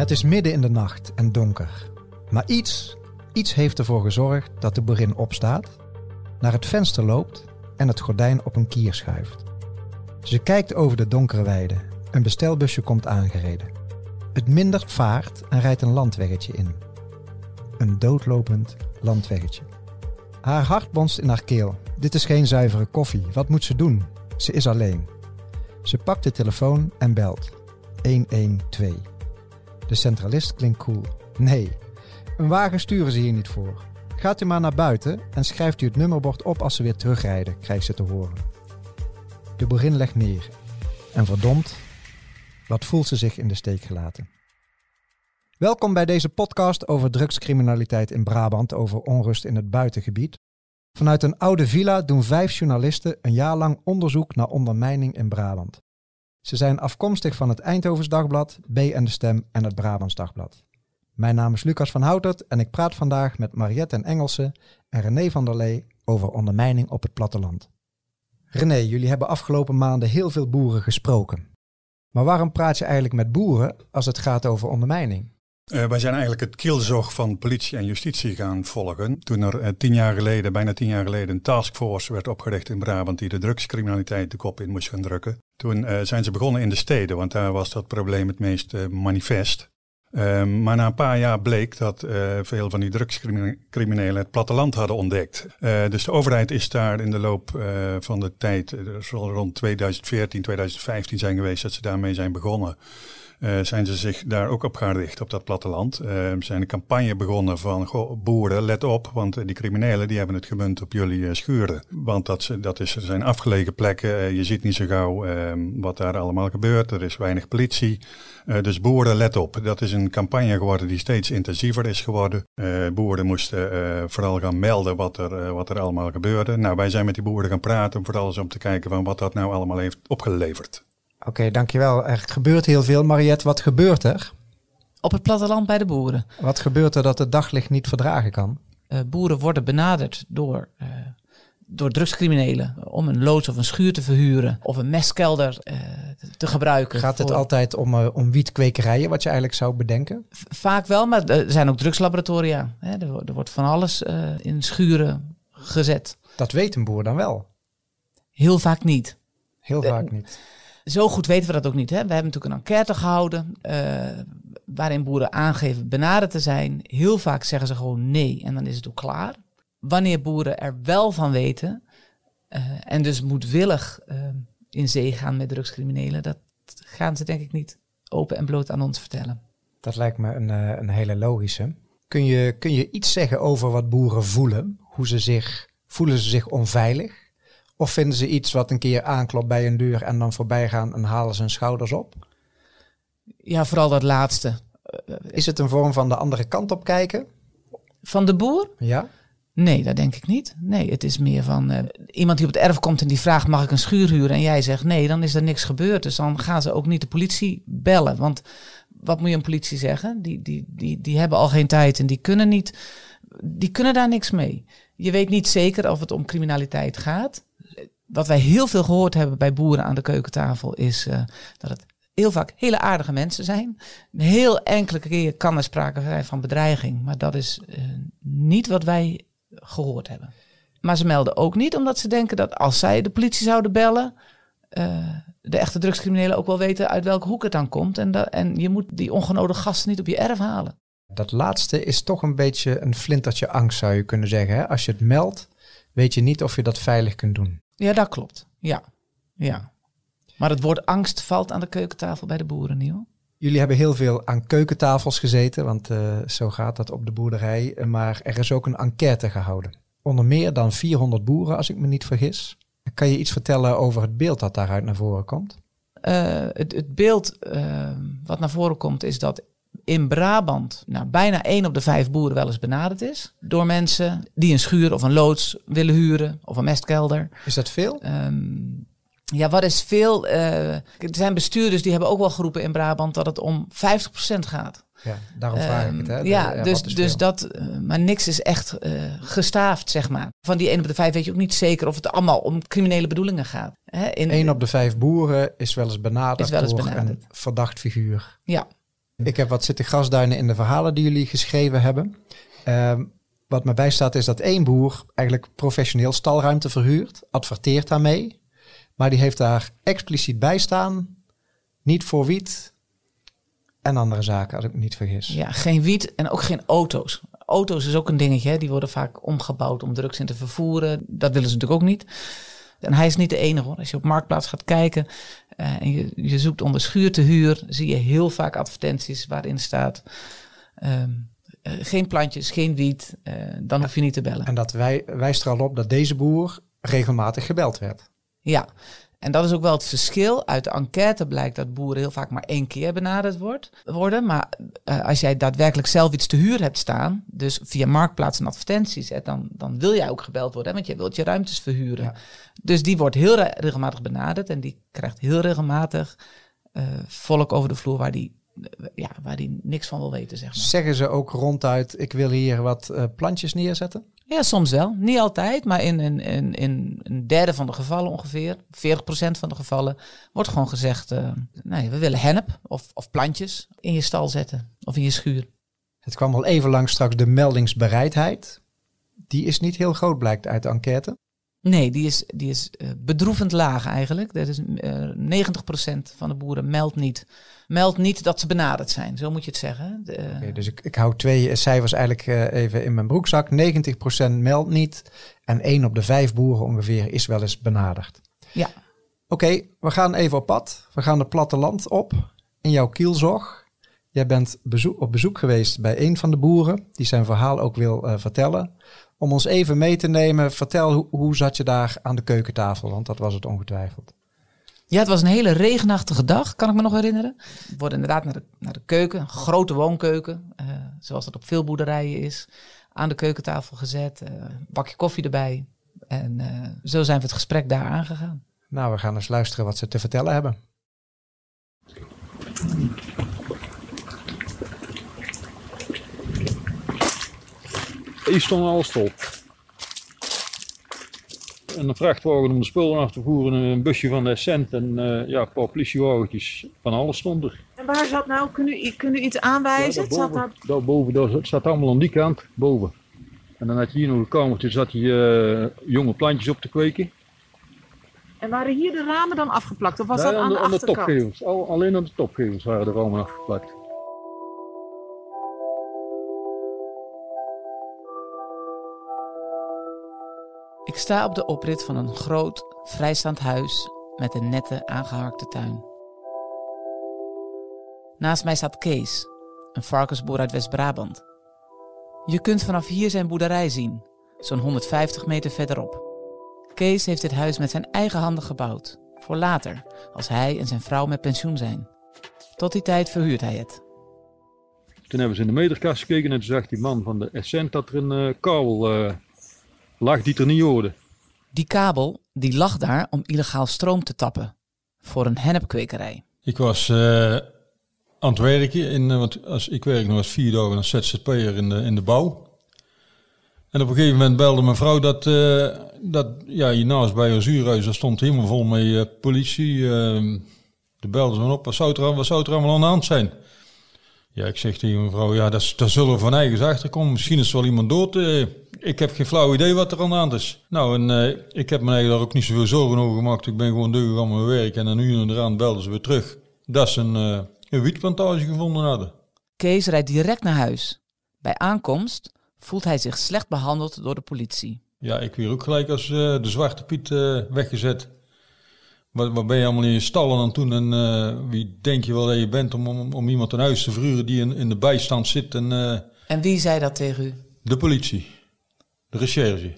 Het is midden in de nacht en donker. Maar iets, iets heeft ervoor gezorgd dat de boerin opstaat, naar het venster loopt en het gordijn op een kier schuift. Ze kijkt over de donkere weide. Een bestelbusje komt aangereden. Het mindert vaart en rijdt een landweggetje in. Een doodlopend landweggetje. Haar hart bonst in haar keel. Dit is geen zuivere koffie. Wat moet ze doen? Ze is alleen. Ze pakt de telefoon en belt. 112. De centralist klinkt cool. Nee, een wagen sturen ze hier niet voor. Gaat u maar naar buiten en schrijft u het nummerbord op als ze weer terugrijden, krijgt ze te horen. De boerin legt neer. En verdomd, wat voelt ze zich in de steek gelaten. Welkom bij deze podcast over drugscriminaliteit in Brabant, over onrust in het buitengebied. Vanuit een oude villa doen vijf journalisten een jaar lang onderzoek naar ondermijning in Brabant. Ze zijn afkomstig van het Eindhovens Dagblad, B en de Stem en het Brabants Dagblad. Mijn naam is Lucas van Houtert en ik praat vandaag met Mariette en Engelse en René van der Lee over ondermijning op het platteland. René, jullie hebben afgelopen maanden heel veel boeren gesproken. Maar waarom praat je eigenlijk met boeren als het gaat over ondermijning? Uh, wij zijn eigenlijk het kielzog van politie en justitie gaan volgen. Toen er uh, tien jaar geleden, bijna tien jaar geleden, een taskforce werd opgericht in Brabant die de drugscriminaliteit de kop in moest gaan drukken. Toen uh, zijn ze begonnen in de steden, want daar was dat probleem het meest manifest. Um, maar na een paar jaar bleek dat veel van die drugscriminelen het platteland hadden ontdekt. Dus de overheid is daar in de loop van de tijd, er zal rond 2014, 2015 zijn geweest dat ze daarmee zijn begonnen. Uh, zijn ze zich daar ook op gericht, op dat platteland. Uh, zijn een campagne begonnen van, goh, boeren, let op, want die criminelen die hebben het gemunt op jullie schuren. Want dat, dat is, zijn afgelegen plekken, je ziet niet zo gauw wat daar allemaal gebeurt, er is weinig politie. dus boeren, let op. Dat is een campagne geworden die steeds intensiever is geworden. boeren moesten vooral gaan melden wat er, wat er allemaal gebeurde. Nou, wij zijn met die boeren gaan praten, vooral om te kijken van wat dat nou allemaal heeft opgeleverd. Oké, dankjewel. Er gebeurt heel veel. Mariette, wat gebeurt er? Op het platteland bij de boeren. Wat gebeurt er dat het daglicht niet verdragen kan? Uh, boeren worden benaderd door, uh, door drugscriminelen om een loods of een schuur te verhuren of een mestkelder uh, te gebruiken. Gaat het altijd om, om wietkwekerijen, wat je eigenlijk zou bedenken? vaak wel, maar er zijn ook drugslaboratoria. Hè? Er, er, wordt van alles in schuren gezet. Dat weet een boer dan wel? Heel vaak niet. Heel vaak niet. Zo goed weten we dat ook niet. Hè? We hebben natuurlijk een enquête gehouden uh, waarin boeren aangeven benaderd te zijn. Heel vaak zeggen ze gewoon nee en dan is het ook klaar. Wanneer boeren er wel van weten uh, en dus moedwillig uh, in zee gaan met drugscriminelen, dat gaan ze denk ik niet open en bloot aan ons vertellen. Dat lijkt me een, een hele logische. Kun je, kun je iets zeggen over wat boeren voelen? Hoe ze zich, voelen ze zich onveilig? Of vinden ze iets wat een keer aanklopt bij een deur en dan voorbij gaan en halen ze hun schouders op? Ja, vooral dat laatste. Is het een vorm van de andere kant op kijken? Van de boer? Ja. Nee, dat denk ik niet. Nee, het is meer van uh, iemand die op het erf komt en die vraagt: mag ik een schuur huren? En jij zegt nee, dan is er niks gebeurd. Dus dan gaan ze ook niet de politie bellen. Want wat moet je een politie zeggen? Die, die, die, die hebben al geen tijd en die kunnen niet. Die kunnen daar niks mee. Je weet niet zeker of het om criminaliteit gaat wat wij heel veel gehoord hebben bij boeren aan de keukentafel is uh, dat het heel vaak hele aardige mensen zijn. Een heel enkele keer kan er sprake zijn van bedreiging, maar dat is uh, niet wat wij gehoord hebben. Maar ze melden ook niet omdat ze denken dat als zij de politie zouden bellen, uh, de echte drugscriminelen ook wel weten uit welke hoek het dan komt. En, en je moet die ongenode gasten niet op je erf halen. Dat laatste is toch een beetje een flintertje angst, zou je kunnen zeggen. Hè? Als je het meldt, weet je niet of je dat veilig kunt doen. Ja, dat klopt. Ja. ja. Maar het woord angst valt aan de keukentafel bij de boeren, Niel. Jullie hebben heel veel aan keukentafels gezeten, want uh, zo gaat dat op de boerderij. Maar er is ook een enquête gehouden. Onder meer dan 400 boeren, als ik me niet vergis. Kan je iets vertellen over het beeld dat daaruit naar voren komt? Uh, het, het, beeld uh, wat naar voren komt is dat in Brabant nou, bijna één op de vijf boeren wel eens benaderd is. Door mensen die een schuur of een loods willen huren of een mestkelder. Is dat veel? Um, ja, wat is veel? Uh, er zijn bestuurders die hebben ook wel geroepen in Brabant dat het om 50% gaat. Ja, daarom vraag ik het. Hè? Ehm, ja, ja, dus, dus dat, uh, maar niks is echt uh, gestaafd, zeg maar. Van die 1 op de 5 weet je ook niet zeker of het allemaal om criminele bedoelingen gaat. Hè? In, 1 op de 5 boeren is wel eens benaderd, is wel eens benaderd. door een verdacht figuur. Ja, Ik heb wat zitten grasduinen in de verhalen die jullie geschreven hebben. Ehm, wat me bijstaat is dat één boer eigenlijk professioneel stalruimte verhuurt, adverteert daarmee. Maar die heeft daar expliciet bij staan, niet voor wiet en andere zaken, als ik me niet vergis. Ja, geen wiet en ook geen auto's. Auto's is ook een dingetje, hè? die worden vaak omgebouwd om drugs in te vervoeren. Dat willen ze natuurlijk ook niet. En hij is niet de enige hoor. Als je op Marktplaats gaat kijken en je, je, zoekt onder schuur te huur, zie je heel vaak advertenties waarin staat... Um, uh, geen plantjes, geen wiet, uh, dan hoef je niet te bellen. En dat wij, wijst er al op dat deze boer regelmatig gebeld werd. Ja, en dat is ook wel het verschil. Uit de enquête blijkt dat boeren heel vaak maar één keer benaderd wordt, worden. Maar uh, als jij daadwerkelijk zelf iets te huur hebt staan, dus via marktplaats en advertenties, hè, dan, dan wil jij ook gebeld worden, hè, want je wilt je ruimtes verhuren. Ja. Dus die wordt heel re regelmatig benaderd en die krijgt heel regelmatig uh, volk over de vloer waar die ja, waar die niks van wil weten, zeg maar. Zeggen ze ook ronduit, ik wil hier wat uh, plantjes neerzetten? Ja, soms wel. Niet altijd, maar in, in, in, een derde van de gevallen ongeveer, 40% van de gevallen, wordt gewoon gezegd, uh, nee, we willen hennep of, of plantjes in je stal zetten of in je schuur. Het kwam al even lang straks de meldingsbereidheid. Die is niet heel groot, blijkt uit de enquête. Nee, die is, die is uh, bedroevend laag eigenlijk. Dat is, uh, 90% van de boeren meldt niet, meldt niet dat ze benaderd zijn. Zo moet je het zeggen. De, okay, dus ik, ik hou twee cijfers eigenlijk uh, even in mijn broekzak. 90% meldt niet en 1 op de 5 boeren ongeveer is wel eens benaderd. Ja. Oké, okay, we gaan even op pad. We gaan het platteland op in jouw kielzorg. Jij bent bezoek, op bezoek geweest bij een van de boeren die zijn verhaal ook wil uh, vertellen. Om ons even mee te nemen, vertel hoe, hoe zat je daar aan de keukentafel? Want dat was het ongetwijfeld. Ja, het was een hele regenachtige dag, kan ik me nog herinneren. We worden inderdaad naar de, naar de keuken, een grote woonkeuken, uh, zoals dat op veel boerderijen is, aan de keukentafel gezet, uh, bakje koffie erbij. En uh, zo zijn we het gesprek daar aangegaan. Nou, we gaan eens luisteren wat ze te vertellen hebben. Hier stond alles vol. En een vrachtwagen om de spullen af te voeren, een busje van de cent en uh, ja, een paar politiewagentjes. Van alles stond er. En waar zat nou, kun u, kun u iets aanwijzen? Ja, daarboven, zat daar... daarboven, daar zat allemaal aan die kant, boven. En dan had je hier nog een kamertje, zat je uh, jonge plantjes op te kweken. En waren hier de ramen dan afgeplakt? Of was nee, dat aan, de, aan de topgevels. Alleen aan de topgevels waren de ramen afgeplakt. Ik sta op de oprit van een groot, vrijstaand huis met een nette, aangeharkte tuin. Naast mij staat Kees, een varkensboer uit West-Brabant. Je kunt vanaf hier zijn boerderij zien, zo'n 150 meter verderop. Kees heeft dit huis met zijn eigen handen gebouwd, voor later, als hij en zijn vrouw met pensioen zijn. Tot die tijd verhuurt hij het. Toen hebben ze in de meterkast gekeken en toen zag die man van de Essent dat er een uh, lag die er niet hoorde. Die kabel die lag daar om illegaal stroom te tappen voor een hennepkwekerij. Ik was uh, aan het werken, in, want als, ik werk nog eens vier dagen als ZZP'er in de, in de bouw. En op een gegeven moment belde mijn vrouw dat, uh, dat ja, hiernaast bij ons uurhuis, daar stond helemaal vol met uh, politie. Uh, de belden ze me op, wat zou, er, wat zou er allemaal aan de hand zijn? Ja, ik zeg tegen mijn vrouw, ja, dat, dat zullen we van eigens achterkomen. Misschien is er wel iemand dood. Uh, ik heb geen flauw idee wat er aan de hand is. Nou, en uh, ik heb me eigenlijk daar ook niet zoveel zorgen over gemaakt. Ik ben gewoon deugd aan mijn werk. En een uur eraan belden ze weer terug dat ze een, uh, een wietplantage gevonden hadden. Kees rijdt direct naar huis. Bij aankomst voelt hij zich slecht behandeld door de politie. Ja, ik weer ook gelijk als de Zwarte Piet weggezet. Wat, wat ben je allemaal in je stallen aan toen en uh, wie denk je wel dat je bent om, om, om iemand een huis te verhuren die in, in de bijstand zit? En, uh, en wie zei dat tegen u? De politie, de recherche.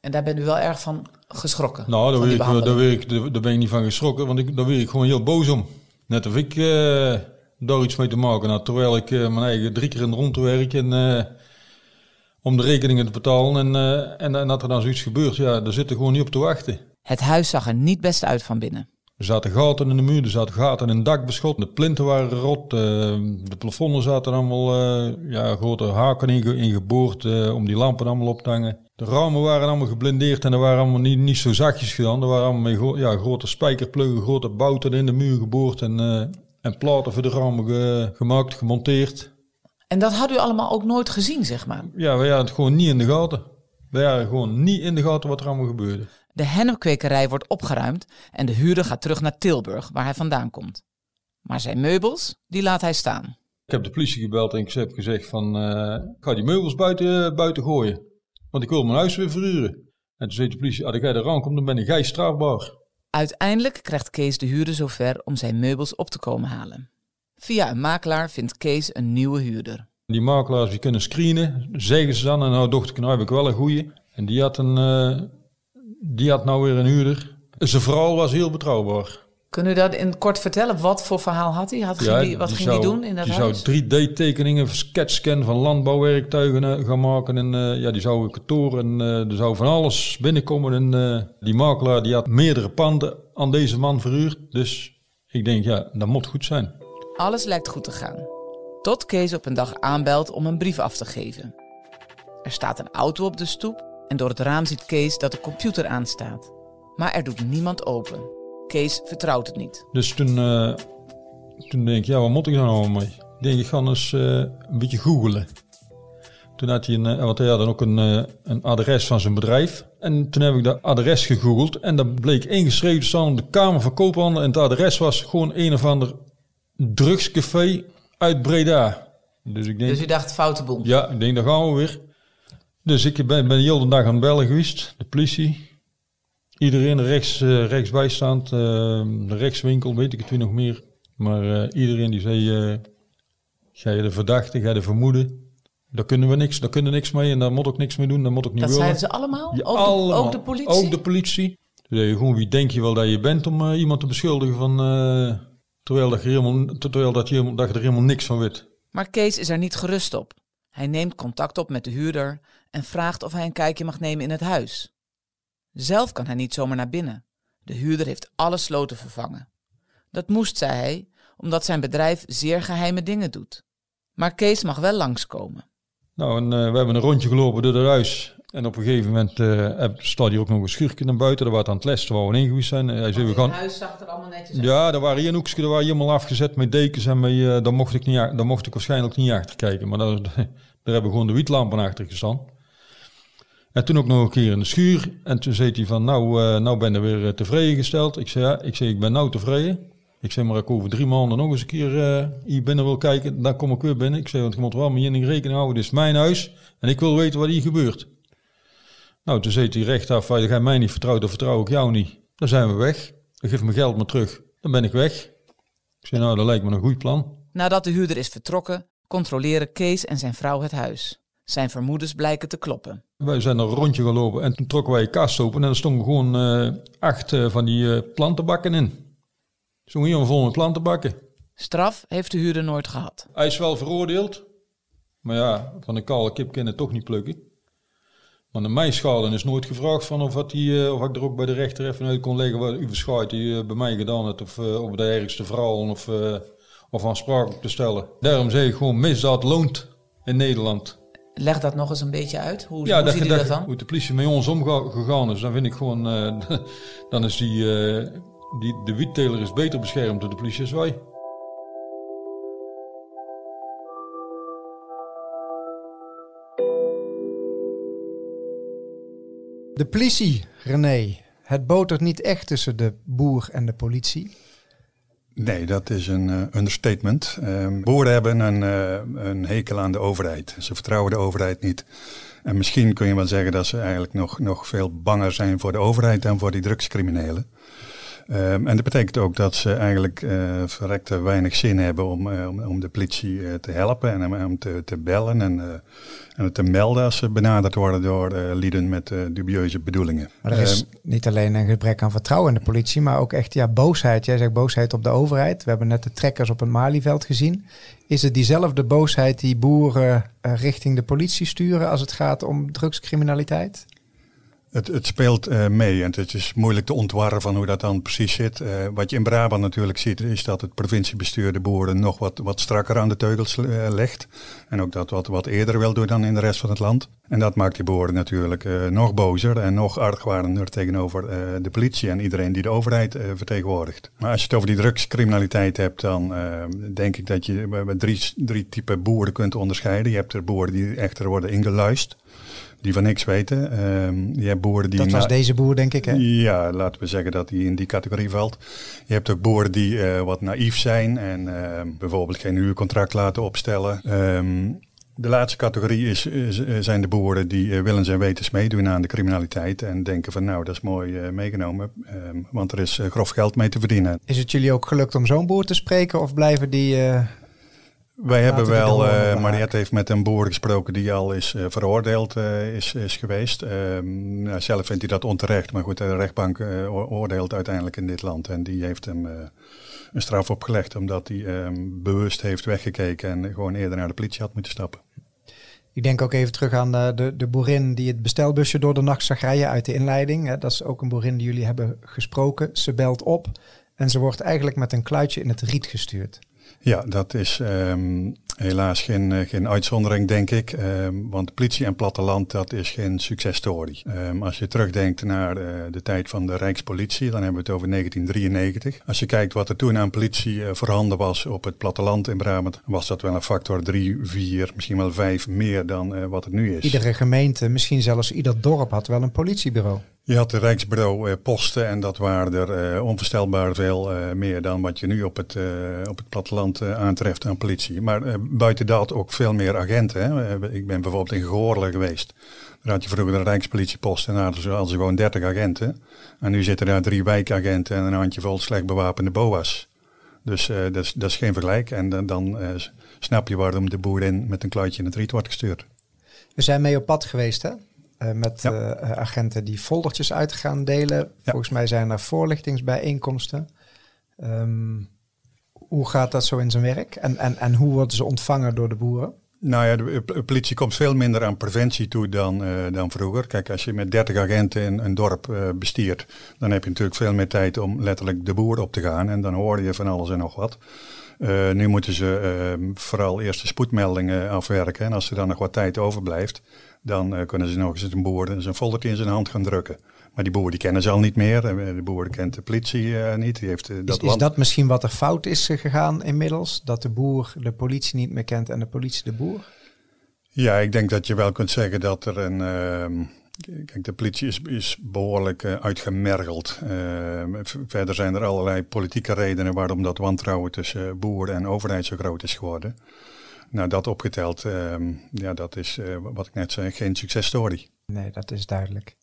En daar bent u wel erg van geschrokken? Nou, daar, ik, daar, ben ik, daar, ben ik niet van geschrokken, want ik, daar werd ik gewoon heel boos om. Net of ik uh, daar iets mee te maken had, terwijl ik mijn eigen drie keer in de rond te werken en om de rekeningen te betalen. En, en, en dat er dan zoiets gebeurt, ja, daar zitten gewoon niet op te wachten. Het huis zag er niet best uit van binnen. Er zaten gaten in de muur, er zaten gaten in het dakbeschot, de plinten waren rot, uh, de plafonden zaten allemaal uh, ja, grote haken in, geboord uh, om die lampen allemaal op te hangen. De ramen waren allemaal geblindeerd en er waren allemaal niet, niet zo zachtjes gedaan. Er waren allemaal met ja, grote spijkerpluggen, grote bouten in de muur geboord en, en En platen voor de ramen ge- gemaakt, gemonteerd. En dat had u allemaal ook nooit gezien, zeg maar. Ja, wij hadden het gewoon niet in de gaten. Wij hadden gewoon niet in de gaten wat er allemaal gebeurde. De hennepkwekerij wordt opgeruimd en de huurder gaat terug naar Tilburg, waar hij vandaan komt. Maar zijn meubels, die laat hij staan. Ik heb de politie gebeld en ik heb gezegd van, ik ga die meubels buiten, buiten gooien. Want ik wil mijn huis weer verhuren. En toen zei de politie, als jij er aankomt, dan ben jij strafbaar. Uiteindelijk krijgt Kees de huurder zover om zijn meubels op te komen halen. Via een makelaar vindt Kees een nieuwe huurder. Die makelaars die kunnen screenen, zeggen ze dan. En nou dacht ik, nou heb ik wel een goeie. En die had, een, eh, die had nou weer een huurder. Zijn verhaal was heel betrouwbaar. Kunnen u dat in kort vertellen? Wat voor verhaal had hij? Had, ging die, wat ging hij doen in dat die huis? zou 3D-tekeningen, sketchscan van landbouwwerktuigen eh, gaan maken. En eh, ja, die zou een kantoor en eh, er zou van alles binnenkomen. En die makelaar die had meerdere panden aan deze man verhuurd. Dus ik denk, ja, dat moet goed zijn. Alles lijkt goed te gaan. Tot Kees op een dag aanbelt om een brief af te geven. Er staat een auto op de stoep en door het raam ziet Kees dat de computer aanstaat. Maar er doet niemand open. Kees vertrouwt het niet. Dus toen, eh, toen denk ik, ja, wat moet ik nou mee? Ik denk, ik ga eens eh, een beetje googelen. Toen had hij een, eh, want hij had dan ook een, een adres van zijn bedrijf. En toen heb ik dat adres gegoogeld. En dat bleek ingeschreven te staan op de Kamer van Koophandel. En het adres was gewoon een of ander drugscafé uit Breda. Dus ik denk, Dus u dacht foute boel. ja, ik denk, daar gaan we weer. Dus ik ben, ben de hele dag aan het bellen geweest. De politie. Iedereen rechts, eh, rechts bijstaand. eh, de rechtswinkel, weet ik het weer nog meer. Maar eh, iedereen die zei, eh, ga je de verdachte, ga je de vermoeden. Daar kunnen we niks, daar kunnen niks mee en daar moet ook niks mee doen, daar moet ook niet Dat willen. zeiden ze allemaal? Ja, ook, de, allemaal. ook de politie? Ook de politie. Zei je gewoon, wie denk je wel dat je bent om eh, iemand te beschuldigen van... eh, terwijl, dat je, helemaal, terwijl dat, je, dat je er helemaal niks van weet. Maar Kees is er niet gerust op. Hij neemt contact op met de huurder en vraagt of hij een kijkje mag nemen in het huis. Zelf kan hij niet zomaar naar binnen. De huurder heeft alle sloten vervangen. Dat moest, zei hij, omdat zijn bedrijf zeer geheime dingen doet. Maar Kees mag wel langskomen. Nou, en eh, we hebben een rondje gelopen door het huis. En op een gegeven moment eh, heb- staat hier ook nog een schuurtje naar buiten. Daar waren aan het lesten, waar we in geweest zijn. En hij zei, we gaan... huis zag er allemaal netjes uit. Ja, daar waren hier een hoekje, daar waren helemaal afgezet met dekens. En met, eh, daar, mocht ik niet, daar mocht ik waarschijnlijk niet achter kijken. Maar daar, daar hebben gewoon de wietlampen achter gestaan. En toen ook nog een keer in de schuur. En toen zei hij van, nou, eh, nou ben je weer eh, tevreden gesteld. Ik zei, ja, ik, zei, ik ben nou tevreden. Ik zei, maar ik over drie maanden nog eens een keer eh, hier binnen wil kijken, dan kom ik weer binnen. Ik zei, want je moet wel met je in rekening houden, dit is mijn huis. En ik wil weten wat hier gebeurt. Nou, toen zei hij rechtaf, als jij mij niet vertrouwt, dan vertrouw ik jou niet. Dan zijn we weg. Dan geef mijn geld maar terug. Dan ben ik weg. Ik zei, nou, dat lijkt me een goed plan. Nadat de huurder is vertrokken, controleren Kees en zijn vrouw het huis. Zijn vermoedens blijken te kloppen. Wij zijn een rondje gelopen en toen trokken wij een kast open en er stonden gewoon eh, acht eh, van die eh, plantenbakken in. Stonden hier vol met plantenbakken. Straf heeft de huurder nooit gehad. Hij is wel veroordeeld, maar ja, van een kale kip kan je het toch niet plukken. Maar de mijschade is nooit gevraagd van of, wat die, of ik er ook bij de rechter even uit kon leggen wat uw verschuit die bij mij gedaan heeft. Of, of de ergste verhaal of, of aansprakelijk te stellen. Daarom zeg ik gewoon misdaad loont in Nederland. Leg dat nog eens een beetje uit. Hoe, Ja, hoe dat, ziet u dat, dat dan? hoe de politie met ons omgegaan is, dan vind ik gewoon, eh, dan is die, eh, die, de wietteler is beter beschermd door de politie als wij. De politie, René. Het botert niet echt tussen de boer en de politie. Nee, dat is een eh, understatement. Ehm, boeren hebben een, eh, een hekel aan de overheid. Ze vertrouwen de overheid niet. En misschien kun je wel zeggen dat ze eigenlijk nog, nog veel banger zijn voor de overheid dan voor die drugscriminelen. Ehm, en dat betekent ook dat ze eigenlijk eh verrekte weinig zin hebben om, eh, om, de politie eh, te helpen en om, te, te bellen en, en te melden als ze benaderd worden door lieden met dubieuze bedoelingen. Maar er is niet alleen een gebrek aan vertrouwen in de politie, maar ook echt ja, boosheid. Jij zegt boosheid op de overheid. We hebben net de trekkers op het Malieveld gezien. Is het diezelfde boosheid die boeren richting de politie sturen als het gaat om drugscriminaliteit? Het, het speelt eh, mee en het is moeilijk te ontwarren van hoe dat dan precies zit. Eh, wat je in Brabant natuurlijk ziet is dat het provinciebestuur de boeren nog wat, wat strakker aan de teugels eh, legt. En ook dat wat, wat eerder wil doen dan in de rest van het land. En dat maakt die boeren natuurlijk nog bozer en nog argwanender tegenover de politie en iedereen die de overheid vertegenwoordigt. Maar als je het over die drugscriminaliteit hebt, dan denk ik dat je drie, drie typen boeren kunt onderscheiden. Je hebt er boeren die echter worden ingeluist die van niks weten. Um, je hebt boeren die. Dat was deze boer, denk ik, hè? Ja, laten we zeggen dat hij in die categorie valt. Je hebt ook boeren die uh, wat naïef zijn en uh, bijvoorbeeld geen huurcontract laten opstellen. Um, de laatste categorie is, is, zijn de boeren die uh, willens en wetens meedoen aan de criminaliteit en denken van nou, dat is mooi meegenomen, want er is grof geld mee te verdienen. Is het jullie ook gelukt om zo'n boer te spreken of blijven die wij hebben wel, uh, Mariette heeft met een boer gesproken die al is uh, veroordeeld uh, is, is geweest. Ehm, nou, zelf vindt hij dat onterecht, maar goed, de rechtbank oordeelt uiteindelijk in dit land. En die heeft hem een straf opgelegd omdat hij ehm, bewust heeft weggekeken en gewoon eerder naar de politie had moeten stappen. Ik denk ook even terug aan de, de boerin die het bestelbusje door de nacht zag rijden uit de inleiding. Hè. Dat is ook een boerin die jullie hebben gesproken. Ze belt op en ze wordt eigenlijk met een kluitje in het riet gestuurd. Ja, dat is um, helaas geen, eh, geen uitzondering, denk ik. Um, want politie en platteland, dat is geen successtory. Um, als je terugdenkt naar uh, de tijd van de Rijkspolitie, dan hebben we het over 1993. Als je kijkt wat er toen aan politie uh, voorhanden was op het platteland in Brabant, was dat wel een factor 3, 4, misschien wel 5 meer dan wat het nu is. Iedere gemeente, misschien zelfs ieder dorp had wel een politiebureau. Je had de Rijksbureau eh, posten en dat waren er onvoorstelbaar veel meer dan wat je nu op het, op het platteland aantreft aan politie. Maar buiten dat ook veel meer agenten. Hè. ik ben bijvoorbeeld in Goorlen geweest. Daar had je vroeger de Rijkspolitiepost en daar hadden ze gewoon 30 agenten. En nu zitten daar drie wijkagenten en een handjevol slecht bewapende boa's. Dus dat, is, dat is geen vergelijk. En dan, dan snap je waarom de boerin met een kluitje in het riet wordt gestuurd. We zijn mee op pad geweest hè? Uh, met ja. uh, agenten die foldertjes uit gaan delen. Ja. Volgens mij zijn er voorlichtingsbijeenkomsten. Um, hoe gaat dat zo in zijn werk? En, en, en hoe worden ze ontvangen door de boeren? Nou ja, de politie komt veel minder aan preventie toe dan, uh, dan vroeger. Kijk, als je met 30 agenten in een dorp uh, bestiert, dan heb je natuurlijk veel meer tijd om letterlijk de boer op te gaan. En dan hoor je van alles en nog wat. Uh, nu moeten ze vooral eerst de spoedmeldingen afwerken. En als er dan nog wat tijd overblijft, dan uh, kunnen ze nog eens een boer zijn foldertje in zijn hand gaan drukken. Maar die boer die kennen ze al niet meer. De boer kent de politie uh, niet. Die heeft, uh, dat is, is, dat misschien wat er fout is gegaan inmiddels? Dat de boer de politie niet meer kent en de politie de boer? Ja, ik denk dat je wel kunt zeggen dat er een... Uh, kijk, de politie is, is behoorlijk uitgemergeld. Ehm, verder zijn er allerlei politieke redenen waarom dat wantrouwen tussen boer en overheid zo groot is geworden. Nou, dat opgeteld, uh, ja, dat is uh, wat ik net zei, geen successtory. Nee, dat is duidelijk.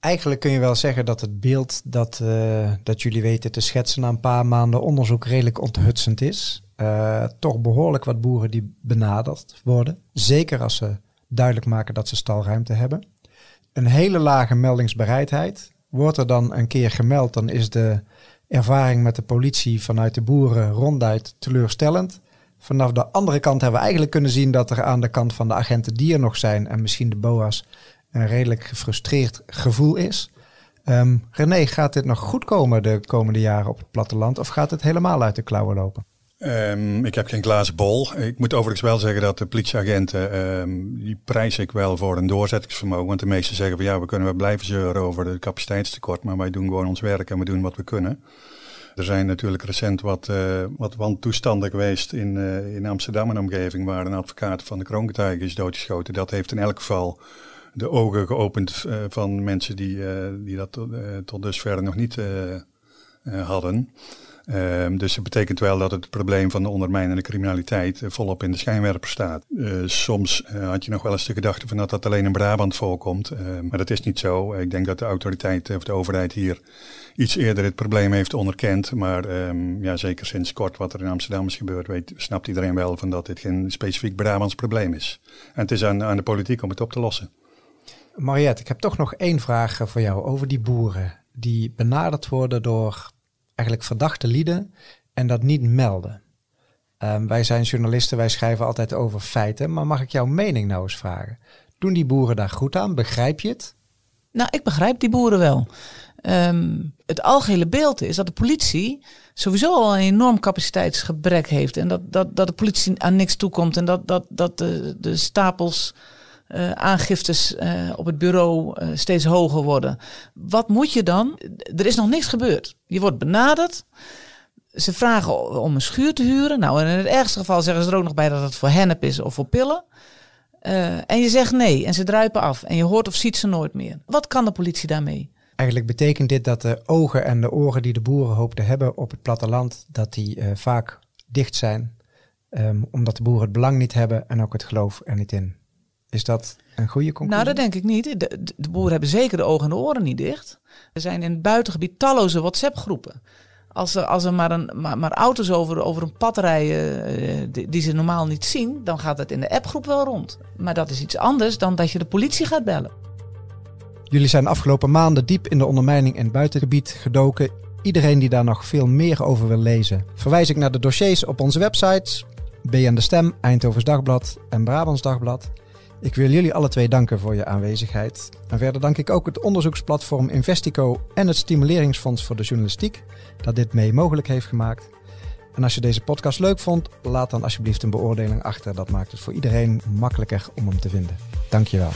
Eigenlijk kun je wel zeggen dat het beeld dat, uh, dat jullie weten te schetsen na een paar maanden onderzoek redelijk onthutsend is. Uh, toch behoorlijk wat boeren die benaderd worden. Zeker als ze duidelijk maken dat ze stalruimte hebben. Een hele lage meldingsbereidheid. Wordt er dan een keer gemeld, dan is de ervaring met de politie vanuit de boeren ronduit teleurstellend. Vanaf de andere kant hebben we eigenlijk kunnen zien dat er aan de kant van de agenten die er nog zijn en misschien de BOA's een redelijk gefrustreerd gevoel is. Um, René, gaat dit nog goed komen de komende jaren op het platteland of gaat het helemaal uit de klauwen lopen? Um, ik heb geen glazen bol. Ik moet overigens wel zeggen dat de politieagenten, um, die prijs ik wel voor een doorzettingsvermogen. Want de meesten zeggen van ja, we kunnen wel blijven zeuren over de capaciteitstekort, maar wij doen gewoon ons werk en we doen wat we kunnen. Er zijn natuurlijk recent wat, uh, wat wantoestanden geweest in, uh, in Amsterdam en omgeving, waar een advocaat van de kroongetuige is doodgeschoten. Dat heeft in elk geval de ogen geopend uh, van mensen die, die dat tot, tot dusver nog niet hadden. Um, dus het betekent wel dat het probleem van de ondermijnende criminaliteit uh, volop in de schijnwerper staat. Uh, soms uh, had je nog wel eens de gedachte van dat dat alleen in Brabant voorkomt. maar dat is niet zo. Ik denk dat de autoriteit of de overheid hier iets eerder het probleem heeft onderkend. Maar um, ja, zeker sinds kort wat er in Amsterdam is gebeurd, weet, snapt iedereen wel van dat dit geen specifiek Brabants probleem is. En het is aan, aan de politiek om het op te lossen. Mariette, ik heb toch nog één vraag voor jou over die boeren die benaderd worden door eigenlijk verdachte lieden en dat niet melden. Um, wij zijn journalisten, wij schrijven altijd over feiten, maar mag ik jouw mening nou eens vragen? Doen die boeren daar goed aan? Begrijp je het? Nou, ik begrijp die boeren wel. Ehm, het algehele beeld is dat de politie sowieso al een enorm capaciteitsgebrek heeft. En dat, dat, dat de politie aan niks toekomt. En dat, dat, dat de, de stapels uh, aangiftes uh, op het bureau uh, steeds hoger worden. Wat moet je dan? Er is nog niks gebeurd. Je wordt benaderd. Ze vragen om een schuur te huren. Nou, in het ergste geval zeggen ze er ook nog bij dat het voor hennep is of voor pillen. en je zegt nee en ze druipen af en je hoort of ziet ze nooit meer. Wat kan de politie daarmee? Eigenlijk betekent dit dat de ogen en de oren die de boeren te hebben op het platteland, dat die vaak dicht zijn. Um, omdat de boeren het belang niet hebben en ook het geloof er niet in. Is dat een goede conclusie? Nou, dat denk ik niet. De, de, boeren hebben zeker de ogen en de oren niet dicht. Er zijn in het buitengebied talloze WhatsApp-groepen. Als er, als er maar, een, maar, maar auto's over, over een pad rijden uh, die, die, ze normaal niet zien, dan gaat het in de appgroep wel rond. Maar dat is iets anders dan dat je de politie gaat bellen. Jullie zijn de afgelopen maanden diep in de ondermijning in het buitengebied gedoken. Iedereen die daar nog veel meer over wil lezen, verwijs ik naar de dossiers op onze websites. BN De Stem, Eindhovens Dagblad en Brabants Dagblad. Ik wil jullie alle twee danken voor je aanwezigheid. En verder dank ik ook het onderzoeksplatform Investico en het Stimuleringsfonds voor de Journalistiek dat dit mee mogelijk heeft gemaakt. En als je deze podcast leuk vond, laat dan alsjeblieft een beoordeling achter. Dat maakt het voor iedereen makkelijker om hem te vinden. Dankjewel.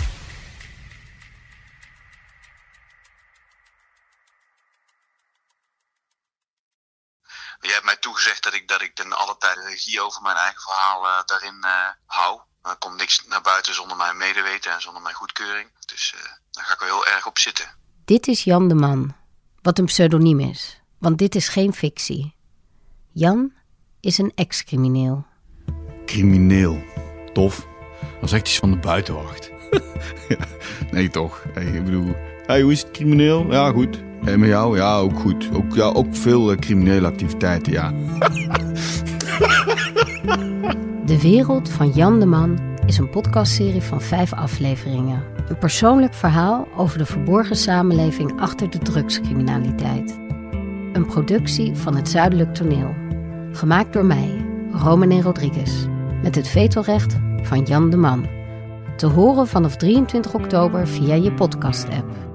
Je hebt mij toegezegd dat ik, dat ik ten alle tijde regie over mijn eigen verhaal uh, daarin uh, hou. Er komt niks naar buiten zonder mijn medeweten en zonder mijn goedkeuring. Dus uh, daar ga ik wel heel erg op zitten. Dit is Jan de Man, wat een pseudoniem is. Want dit is geen fictie. Jan is een ex-crimineel. Crimineel. Tof. Dat is echt iets van de buitenwacht. nee, toch. Hey, ik bedoel, hey, hoe is het crimineel? Ja, goed. En met jou? Ja, ook goed. Ook, ja, ook veel uh, criminele activiteiten, ja. De wereld van Jan de Man is een podcastserie van vijf afleveringen. Een persoonlijk verhaal over de verborgen samenleving achter de drugscriminaliteit. Een productie van het Zuidelijk Toneel. Gemaakt door mij, Romane Rodriguez. Met het vetorecht van Jan de Man. Te horen vanaf 23 oktober via je podcast-app.